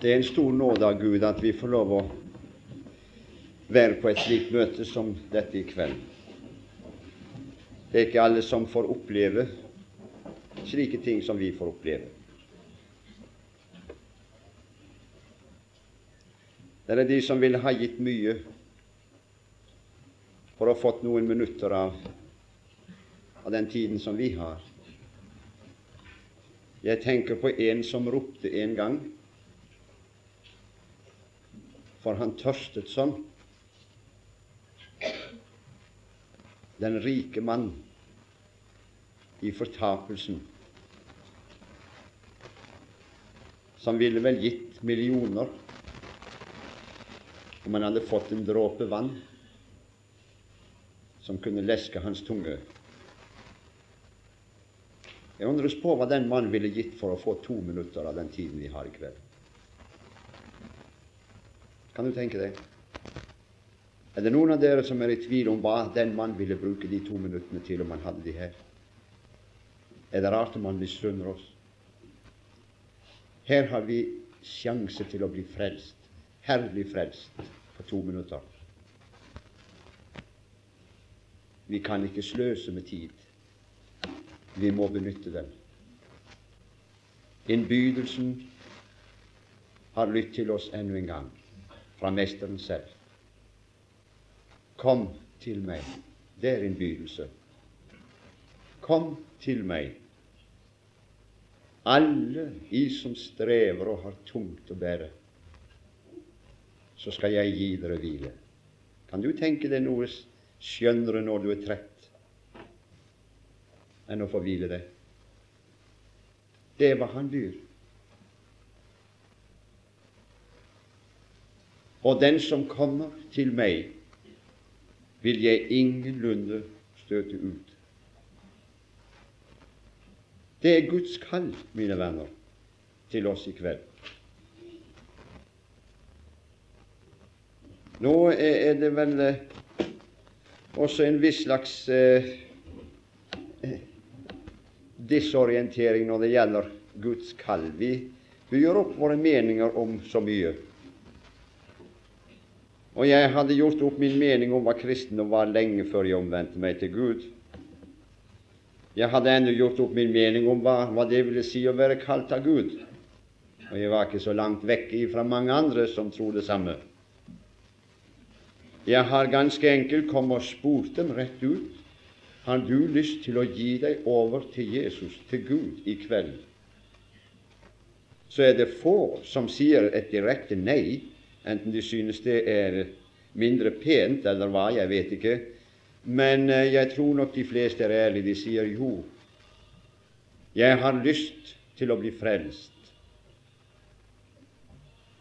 Det er en stor nåde av Gud at vi får lov å være på et slikt møte som dette i kveld. Det er ikke alle som får oppleve slike ting som vi får oppleve. Det er de som ville ha gitt mye for å ha fått noen minutter av, av den tiden som vi har. Jeg tenker på en som ropte en gang, for han tørstet sånn. Den rike mann i fortapelsen, som ville vel gitt millioner om han hadde fått en dråpe vann som kunne leske hans tunge. Jeg undres på hva den mannen ville gitt for å få to minutter av den tiden vi har i kveld. Kan du tenke deg? Er det noen av dere som er i tvil om hva den mann ville bruke de to minuttene til om han hadde de her? Er det rart om han misunner oss? Her har vi sjanse til å bli frelst, herlig frelst, på to minutter. Vi kan ikke sløse med tid. Vi må benytte den. Innbydelsen har lytt til oss ennå en gang fra Mesteren selv. Kom til meg. Det er innbydelse. Kom til meg, alle I som strever og har tungt å bære, så skal jeg gi dere hvile. Kan du tenke deg noe skjønnere når du er trett? enn å få hvile deg. Det hva han byr. Og den som kommer til meg, vil jeg ingenlunde støte ut. Det er Guds kall, mine venner, til oss i kveld. Nå er det vel eh, også en viss slags eh, disorientering når det gjelder Guds kall. Vi, vi gjør opp våre meninger om så mye. Og jeg hadde gjort opp min mening om hva kristendom var lenge før jeg omvendte meg til Gud. Jeg hadde ennå gjort opp min mening om hva, hva, det ville si å være kalt av Gud. Og jeg var ikke så langt vekk fra mange andre som tror det samme. Jeg har ganske enkelt kommet og spurt dem rett ut har du lyst til å gi deg over til Jesus, til Gud, i kveld, så er det få som sier et direkte nei, enten de synes det er mindre pent eller hva, jeg vet ikke. Men eh, jeg tror nok de fleste er ærlige. De sier jo, jeg har lyst til å bli frelst,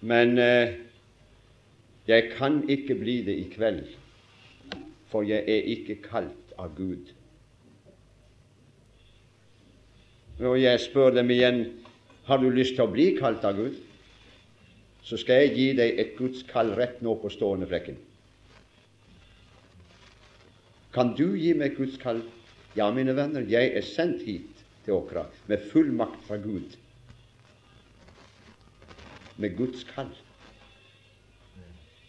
men eh, jeg kan ikke bli det i kveld, for jeg er ikke kalt av Gud. Og jeg spør dem igjen har du lyst til å bli kalt av Gud, så skal jeg gi deg et Guds kall rett nå på stående flekken. Kan du gi meg Guds kall? Ja, mine venner, jeg er sendt hit til Åkra med full makt fra Gud. Med Guds kall.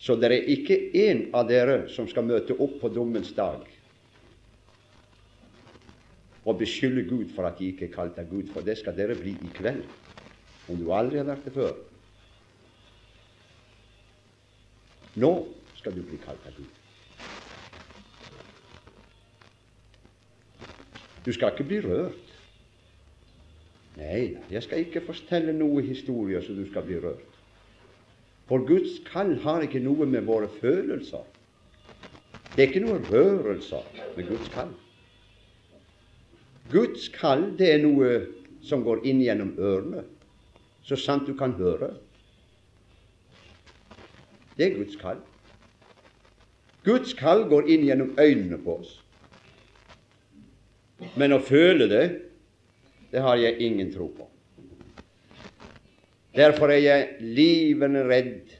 Så det er ikke én av dere som skal møte opp på dommens dag og beskylde Gud for at de ikke er kalt av Gud, for det skal dere bli i kveld, om du aldri har vært det før. Nå skal du bli kalt av Gud. Du skal ikke bli rørt. Nei, jeg skal ikke fortelle noe historie så du skal bli rørt. For Guds kall har ikke noe med våre følelser Det er ikke noe rørelser med Guds kall. Guds kall, det er noe som går inn gjennom ørene, så sant du kan høre. Det er Guds kall. Guds kall går inn gjennom øynene på oss. Men å føle det, det har jeg ingen tro på. Derfor er jeg livende redd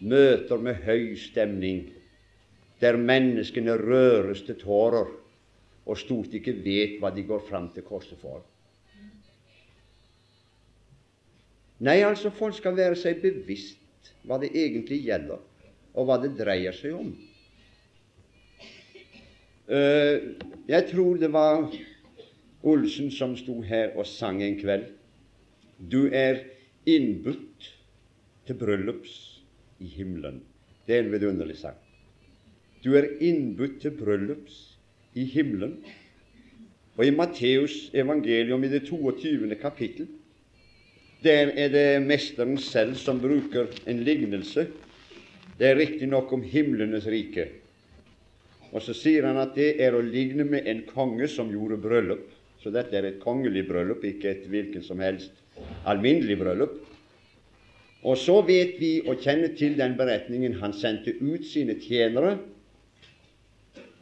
møter med høy stemning, der menneskene røres til tårer og stort ikke vet hva de går fram til korset for. Nei, altså, folk skal være seg bevisst hva det egentlig gjelder, og hva det dreier seg om. Uh, jeg tror det var Olsen som sto her og sang en kveld. Du er innbudt til bryllups i himmelen. Det er en vidunderlig sang. Du er innbudt til bryllups i himmelen. Og i Matteus evangelium i det 22. kapittel der er det mesteren selv som bruker en lignelse. Det er riktignok om himlenes rike. Og så sier han at det er å ligne med en konge som gjorde bryllup. Så dette er et kongelig bryllup, ikke et hvilken som helst alminnelig bryllup. Og så vet vi og kjenner til den beretningen han sendte ut sine tjenere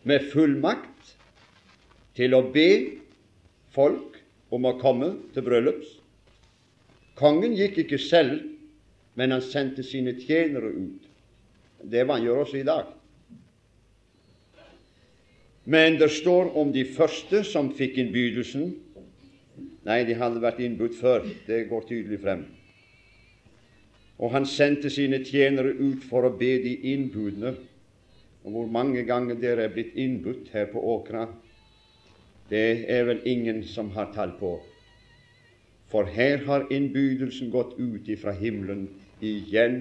med fullmakt til å be folk om å komme til bryllups. Kongen gikk ikke selv, men han sendte sine tjenere ut. Det er hva han gjør også i dag. Men det står om de første som fikk innbydelsen. Nei, de hadde vært innbudt før. Det går tydelig frem. Og han sendte sine tjenere ut for å be de innbudne. Og hvor mange ganger dere er blitt innbudt her på Åkra, det er vel ingen som har tall på. For her har innbydelsen gått ut ifra himmelen igjen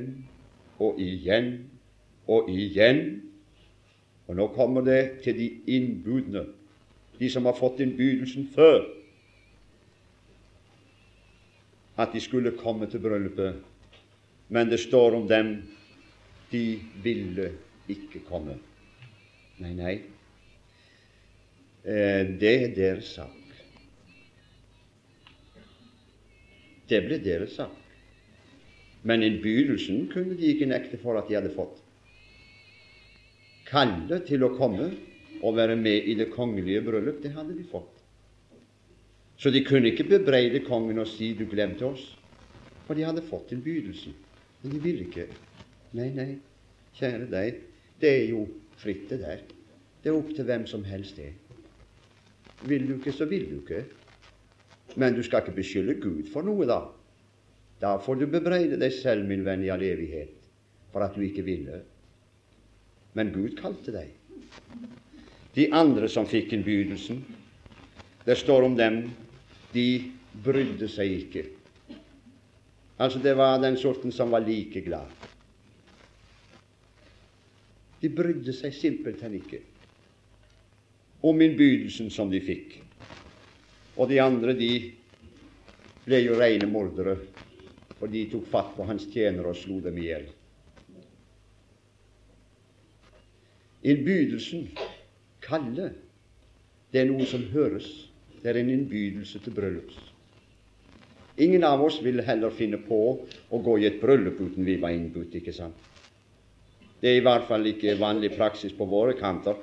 og igjen og igjen. Og nå kommer det til de innbudne, de som har fått innbydelsen før, at de skulle komme til bryllupet. Men det står om dem de ville ikke komme. Nei, nei. Eh, det er deres sak. Det ble deres sak. Men innbydelsen kunne de ikke nekte for at de hadde fått. Kallet til å komme og være med i det kongelige bryllup, det hadde de fått. Så de kunne ikke bebreide kongen og si 'du glemte oss', for de hadde fått innbydelsen. Men de ville ikke. Nei, nei, kjære deg, det er jo fritt, det der. Det er opp til hvem som helst, det. Vil du ikke, så vil du ikke. Men du skal ikke beskylde Gud for noe, da. Da får du bebreide deg selv, min venn, i all evighet, for at du ikke ville. Men Gud kalte deg. De andre som fikk innbydelsen, det står om dem de brydde seg ikke. Altså, det var den sorten som var like glad. De brydde seg simpelthen ikke om innbydelsen som de fikk. Og de andre, de ble jo rene mordere, for de tok fatt på hans tjenere og slo dem i hjel. Innbydelsen, kalle, det er noe som høres. Det er en innbydelse til bryllups. Ingen av oss ville heller finne på å gå i et bryllup uten vi var innbudt, ikke sant? Det er i hvert fall ikke vanlig praksis på våre kanter.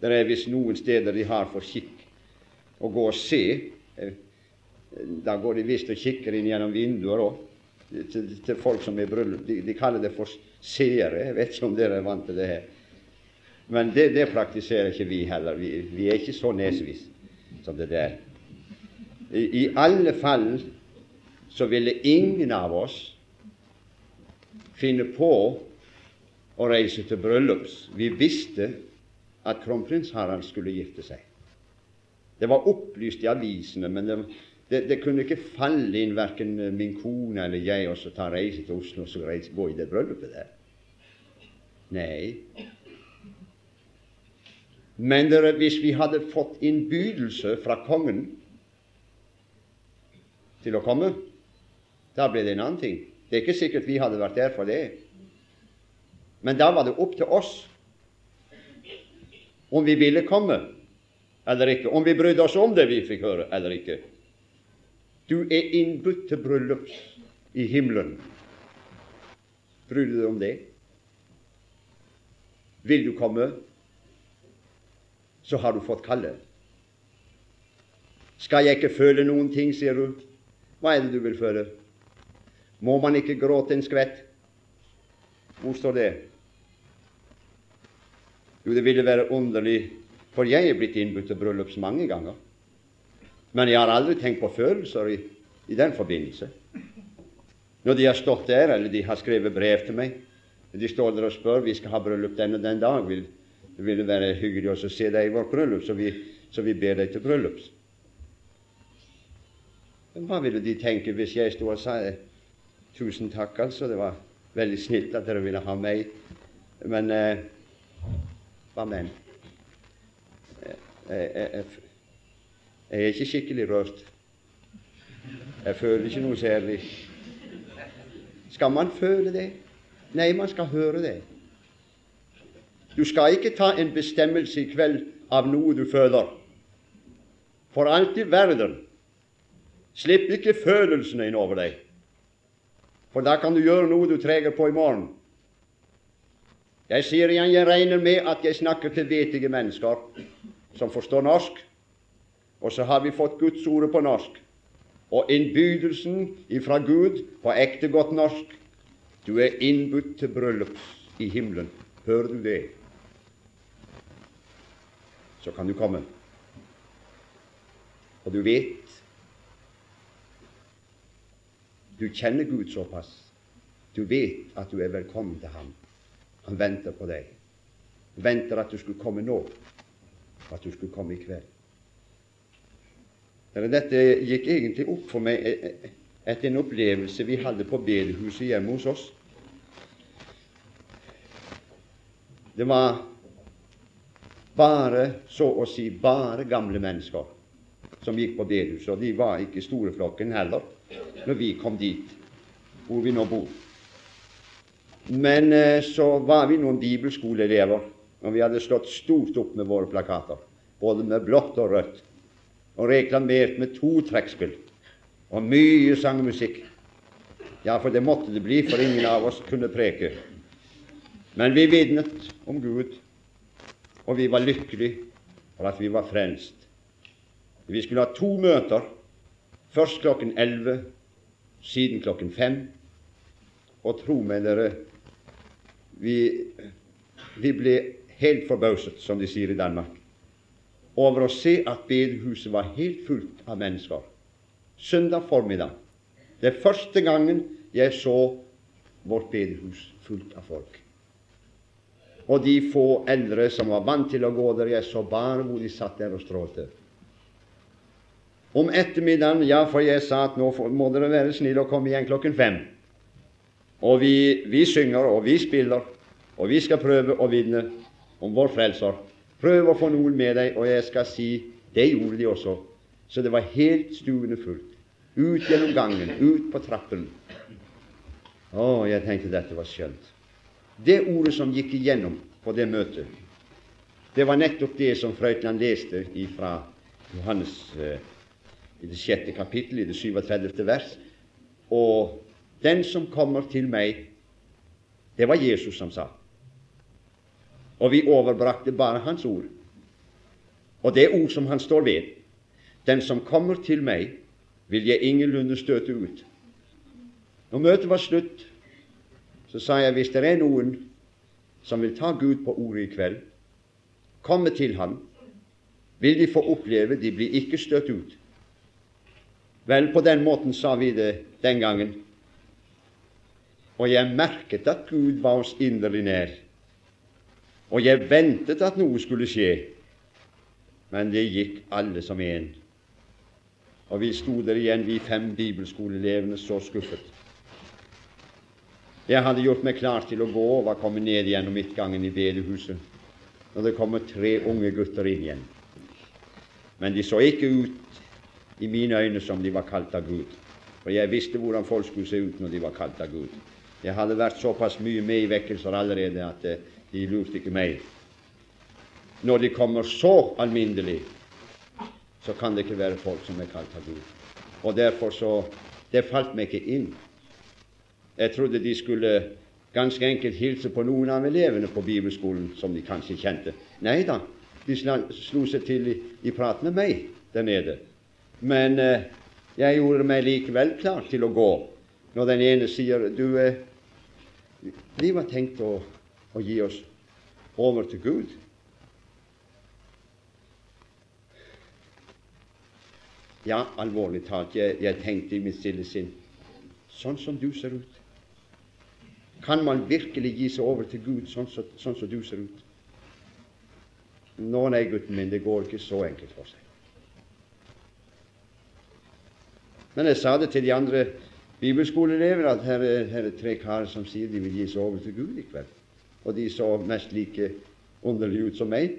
Det er visst noen steder de har for skikk å gå og se. Eh, da går de visst og kikker inn gjennom vinduer òg, til, til, folk som er i bryllup. De, de, kaller det for seere. Jeg vet ikke om dere er vant til det her. Men det, det praktiserer ikke vi heller. Vi, vi er ikke så nesvis som det der. I, I alle fall så ville ingen av oss finne på å reise til bryllups. Vi visste at kronprins Harald skulle gifte seg. Det var opplyst i avisene, men det, det, det kunne ikke falle inn verken min kone eller jeg og så ta reise til Oslo og så reise, gå i det bryllupet der. Nei. Men dere, hvis vi hadde fått innbydelse fra kongen til å komme, da ble det en annen ting. Det er ikke sikkert vi hadde vært der for det. Men da var det opp til oss om vi ville komme eller ikke, om vi brydde oss om det vi fikk høre, eller ikke. Du er innbudt til bryllup i himmelen. Bryr du deg om det? Vil du komme, så har du fått kallet. Skal jeg ikke føle noen ting, sier du. Hva er det du vil føle? Må man ikke gråte en skvett? Hvor står det? Jo, det ville være underlig for jeg er blitt innbudt til bryllups mange ganger. Men jeg har aldri tenkt på følelser i, i den forbindelse. Når de har stått der, eller de har skrevet brev til meg, de står der og spør vi skal ha bryllup den og den dag, vil, vil det være hyggelig å se deg i vårt bryllup, så vi, så vi ber deg til bryllups. Hva ville de tenke hvis jeg sto og sa tusen takk, altså, det var veldig snilt at dere ville ha meg, men eh, hva men? Jeg, jeg, jeg, er ikke skikkelig rørt. Jeg føler ikke noe særlig. Skal man føle det? Nei, man skal høre det. Du skal ikke ta en bestemmelse i kveld av noe du føler. For alt i verden. Slipp ikke følelsene inn over deg, for da kan du gjøre noe du treger på i morgen. Jeg sier igjen, jeg regner med at jeg snakker til vetige mennesker som forstår norsk, og så har vi fått Guds ord på norsk og innbydelsen ifra Gud på ekte godt norsk du er innbudt til bryllup i himmelen. Hører du det? Så kan du komme. Og du vet Du kjenner Gud såpass. Du vet at du er velkommen til ham. Han venter på deg. Venter at du skulle komme nå, at du skulle komme i kveld. Dette gikk egentlig opp for meg etter en opplevelse vi hadde på bedehuset hjemme hos oss. Det var bare, så å si, bare gamle mennesker som gikk på bedehuset. Og de var ikke store flokken heller når vi kom dit hvor vi nå bor. Men eh, så var vi noen bibelskoleelever, og vi hadde slått stort opp med våre plakater, både med blått og rødt og reklamert med to trekkspill og mye sangmusikk. Ja, for det måtte det bli, for ingen av oss kunne preke. Men vi vitnet om Gud, og vi var lykkelige for at vi var frelst. Vi skulle ha to møter, først klokken 11, siden klokken 5. Og tro meg, dere, vi, vi ble helt forbauset, som de sier i Danmark over å se at bedehuset var helt fullt av mennesker. Søndag formiddag. Det er første gangen jeg så vårt bedehus fullt av folk. Og de få eldre som var vant til å gå der, jeg så bare hvor de satt der og strålte. Om ettermiddagen, ja, for jeg sa at nå må dere være snille og komme igjen klokken fem. Og vi, vi synger, og vi spiller, og vi skal prøve å vinne om vår Frelser. Prøv å få noen med deg, og jeg skal si det gjorde de også. Så det var helt stuende fullt. Ut gjennom gangen, ut på trappen. Å, jeg tenkte dette var skjønt. Det ordet som gikk igjennom på det møtet, det var nettopp det som Frøytland leste fra Johannes eh, i det sjette kapittel, i det 37. vers. Og den som kommer til meg, det var Jesus som sa og vi overbrakte bare Hans ord. Og det ord som Han står ved. Den som kommer til meg, vil jeg ingenlunde støte ut. Når møtet var slutt, så sa jeg hvis det er noen som vil ta Gud på ordet i kveld, komme til ham, vil de få oppleve de blir ikke støtt ut. Vel, på den måten sa vi det den gangen. Og jeg merket at Gud var oss inderlig nær. Og jeg ventet at noe skulle skje, men det gikk alle som én. Og vi sto der igjen, vi fem bibelskoleelevene, så skuffet. Jeg hadde gjort meg klar til å gå og var kommet ned gjennom midtgangen i bedehuset når det kommer tre unge gutter inn igjen. Men de så ikke ut i mine øyne som de var kalt av Gud. For jeg visste hvordan folk skulle se ut når de var kalt av Gud. Jeg hadde vært såpass mye med i vekkelser allerede at eh, de lurte ikke meg. Når de kommer så alminnelig, så kan det ikke være folk som er kalt av Gud. Og derfor så Det falt meg ikke inn. Jeg trodde de skulle ganske enkelt hilse på noen av elevene på bibelskolen som de kanskje kjente. Nei da, de slo seg til i, i prat med meg der nede. Men eh, jeg gjorde meg likevel klar til å gå når den ene sier du, eh, vi var tenkt å og gi oss over til Gud. Ja, alvorlig talt, jeg, jeg tenkte i mitt stille sinn sånn som du ser ut? Kan man virkelig gi seg over til Gud sånn som, sånn som du ser ut? Nå, nei, gutten min, det går ikke så enkelt for seg. Men jeg sa det til de andre bibelskoleelever at her er, her er tre karer som sier de vil gi seg over til Gud i kveld. Og de så mest like underlige ut som meg.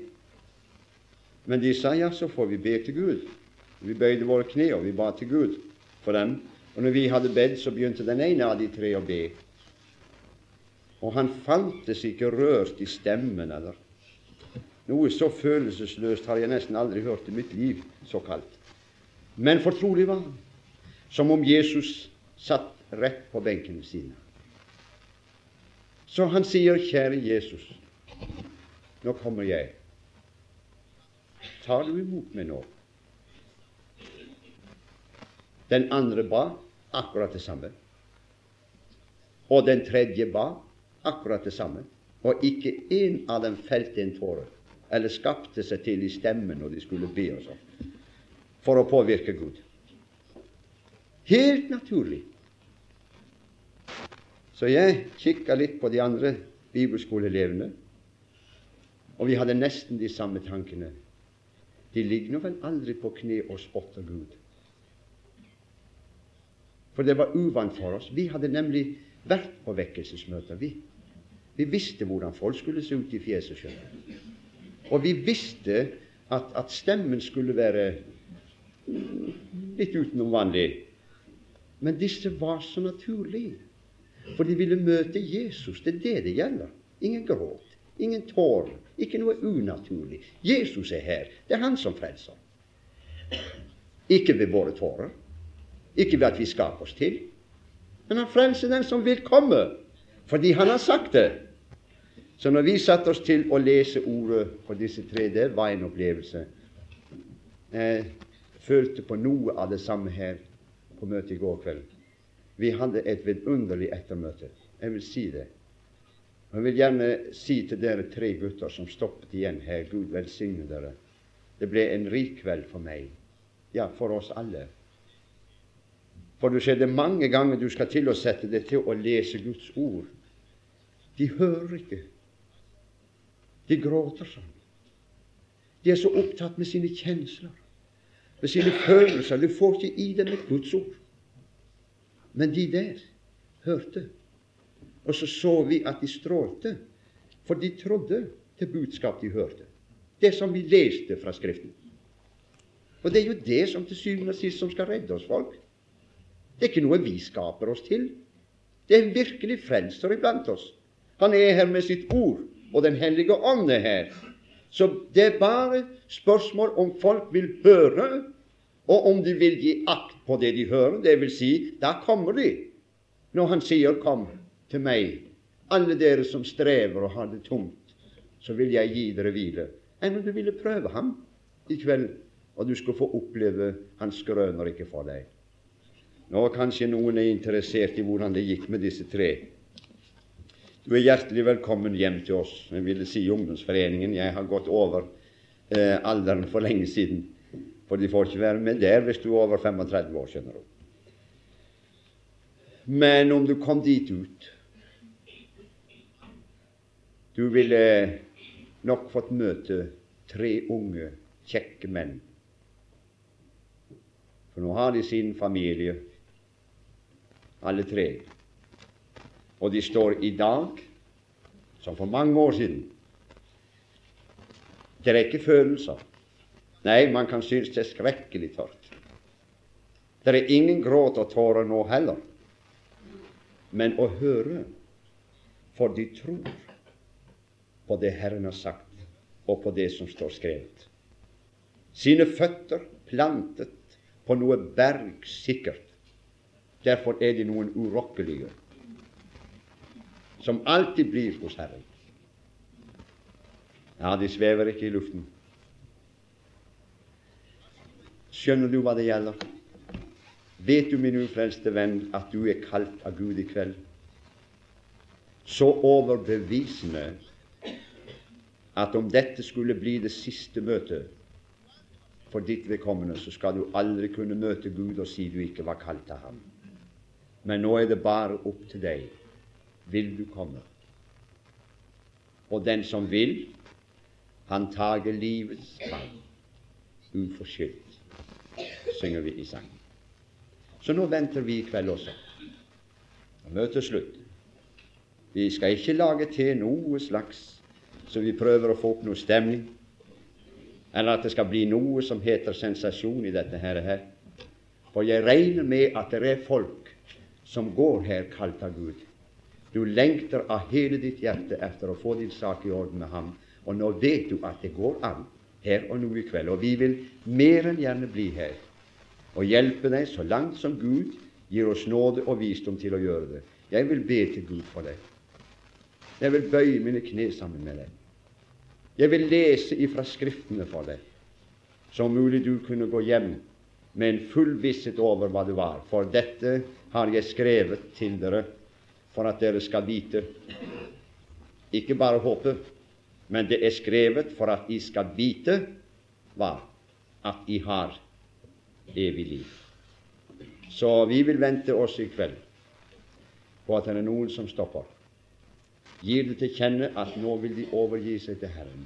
Men de sa ja, så får vi be til Gud. Vi bøyde våre kne, og vi ba til Gud for dem. Og når vi hadde bedt, så begynte den ene av de tre å be. Og han fantes ikke rørt i stemmen eller noe så følelsesløst har jeg nesten aldri hørt i mitt liv, såkalt. Men fortrolig var han, som om Jesus satt rett på benken ved Så han sier, 'Kjære Jesus, nå kommer jeg. Tar du imot meg nå?' Den andre ba akkurat det samme. Og den tredje ba akkurat det samme. Og ikke én av dem felte en tåre eller skapte seg til i stemmen når de skulle be og sånn, for å påvirke Gud. Helt naturlig. Så jeg kikka litt på de andre bibelskoleelevene, og vi hadde nesten de samme tankene. De ligger nå vel aldri på kne og spotter Gud. For det var uvant for oss. Vi hadde nemlig vært på vekkelsesmøter. Vi, vi visste hvordan folk skulle se ut i fjeset. sjøl. Og vi visste at, at stemmen skulle være litt utenom vanlig. Men disse var så naturlige, for de ville møte Jesus. Det er det det gjelder. Ingen gråt, ingen tårer, ikke noe unaturlig. Jesus er her. Det er han som frelser. Ikke ved våre tårer, ikke ved at vi skaper oss til, men han frelser den som vil komme, fordi han har sagt det. Så når vi satte oss til å lese ordet for disse tre, det var en opplevelse. Jeg følte på noe av det samme her på møtet i går kveld. Vi hadde et vidunderlig ettermøte. Jeg vil si det. Jeg vil gjerne si til dere tre gutter som stoppet igjen her, Gud velsigne dere. Det ble en rik kveld for meg. Ja, for oss alle. For du ser det mange ganger du skal til å sette deg til å lese Guds ord. De hører ikke. De gråter sånn. De er så opptatt med sine kjensler, med sine følelser. Du får ikke i dem et Guds ord. Men de der hørte. Og så så vi at de strålte, for de trodde til budskap de hørte. Det som vi leste fra Skriften. Og det er jo det som til syvende og sist som skal redde oss, folk. Det er ikke noe vi skaper oss til. Det er en virkelig frelser iblant oss. Han er her med sitt ord og Den hellige ånd er her. Så det er bare spørsmål om folk vil høre, og om de vil gi akt på det de hører. Det vil si, da kommer de. Når han sier 'Kom til meg, alle dere som strever og har det tungt, så vil jeg gi dere hvile'. Enn om du ville prøve ham i kveld, og du skulle få oppleve han skrøner ikke for deg. Nå kanskje noen er interessert i hvordan det gikk med disse tre. Du er hjertelig velkommen hjem til oss. Jeg ville si ungdomsforeningen. Jeg har gått over eh, alderen for lenge siden. For de får ikke være med der hvis du er over 35 år, skjønner du. Men om du kom dit ut Du ville nok fått møte tre unge, kjekke menn. For nå har de sin familie, alle tre. Og de står i dag som for mange år siden. Det er ikke følelser. Nei, man kan synes det er skrekkelig tørt. Det er ingen gråt og tårer nå heller. Men å høre, for de tror på det Herren har sagt, og på det som står skrevet. Sine føtter plantet på noe bergsikkert. Derfor er de noen urokkelige som alltid blir hos Herren. Ja, de svever ikke i luften. Skjønner du hva det gjelder? Vet du, min ufrelste venn, at du er kalt av Gud i kveld? Så overbevisende at om dette skulle bli det siste møtet for ditt vedkommende, så skal du aldri kunne møte Gud og si du ikke var kalt av ham. Men nå er det bare opp til deg. Vil du komme? Og den som vil, han tager livets fall uforskyldt, synger vi i sangen. Så nå venter vi i kveld også. Møtet slutt. Vi skal ikke lage til noe slags så vi prøver å få opp noe stemning, eller at det skal bli noe som heter sensasjon i dette her. her. For jeg regner med at det er folk som går her kalt av Gud. Du lengter av hele ditt hjerte etter å få din sak i orden med ham, og nå vet du at det går an her og nå i kveld. Og vi vil mer enn gjerne bli her og hjelpe deg så langt som Gud gir oss nåde og visdom til å gjøre det. Jeg vil be til Gud for deg. Jeg vil bøye mine kne sammen med deg. Jeg vil lese ifra Skriftene for deg, så mulig du kunne gå hjem med en full visshet over hva det var. For dette har jeg skrevet til dere for at dere skal vite. Ikke bare håpe, men det er skrevet for at de skal vite hva? At de har evig liv. Så vi vil vente oss i kveld på at det er noen som stopper. Gir det til kjenne at nå vil de overgi seg til Herren.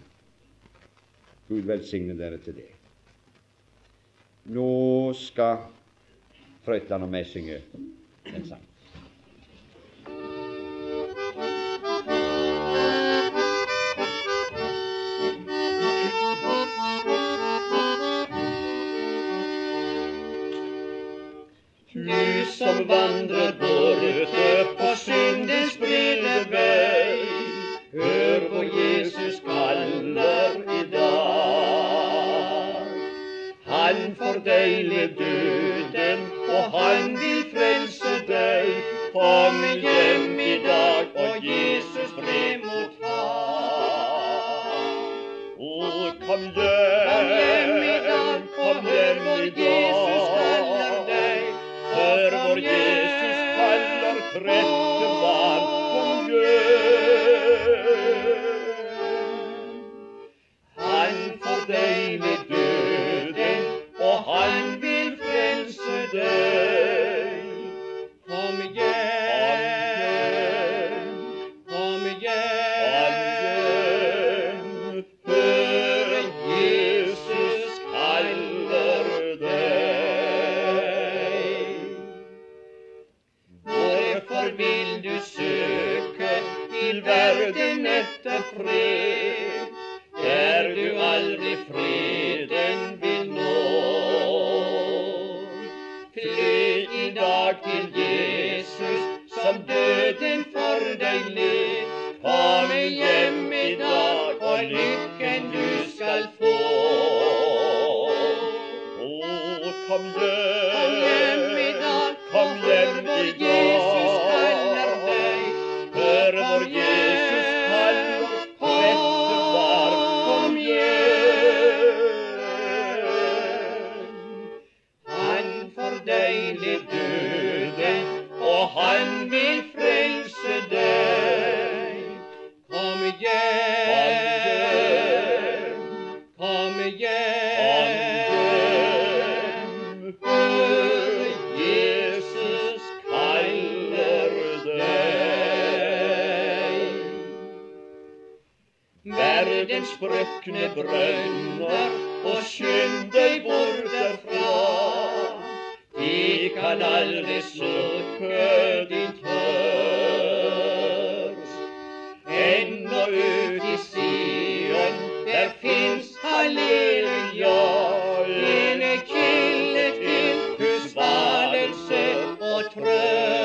Gud velsigne dere til det. Nå skal Frøytland og meg synge en sang. Som vandrer borte på syndens brede vei. Hør hvor Jesus kaller i dag. Han fordeiler døden, og han vil kaller fordeiler døden, og han vil frelse deg. Kom hjem, kom hjem, hør Jesus kaller deg. Verdens sprukne brønner, ene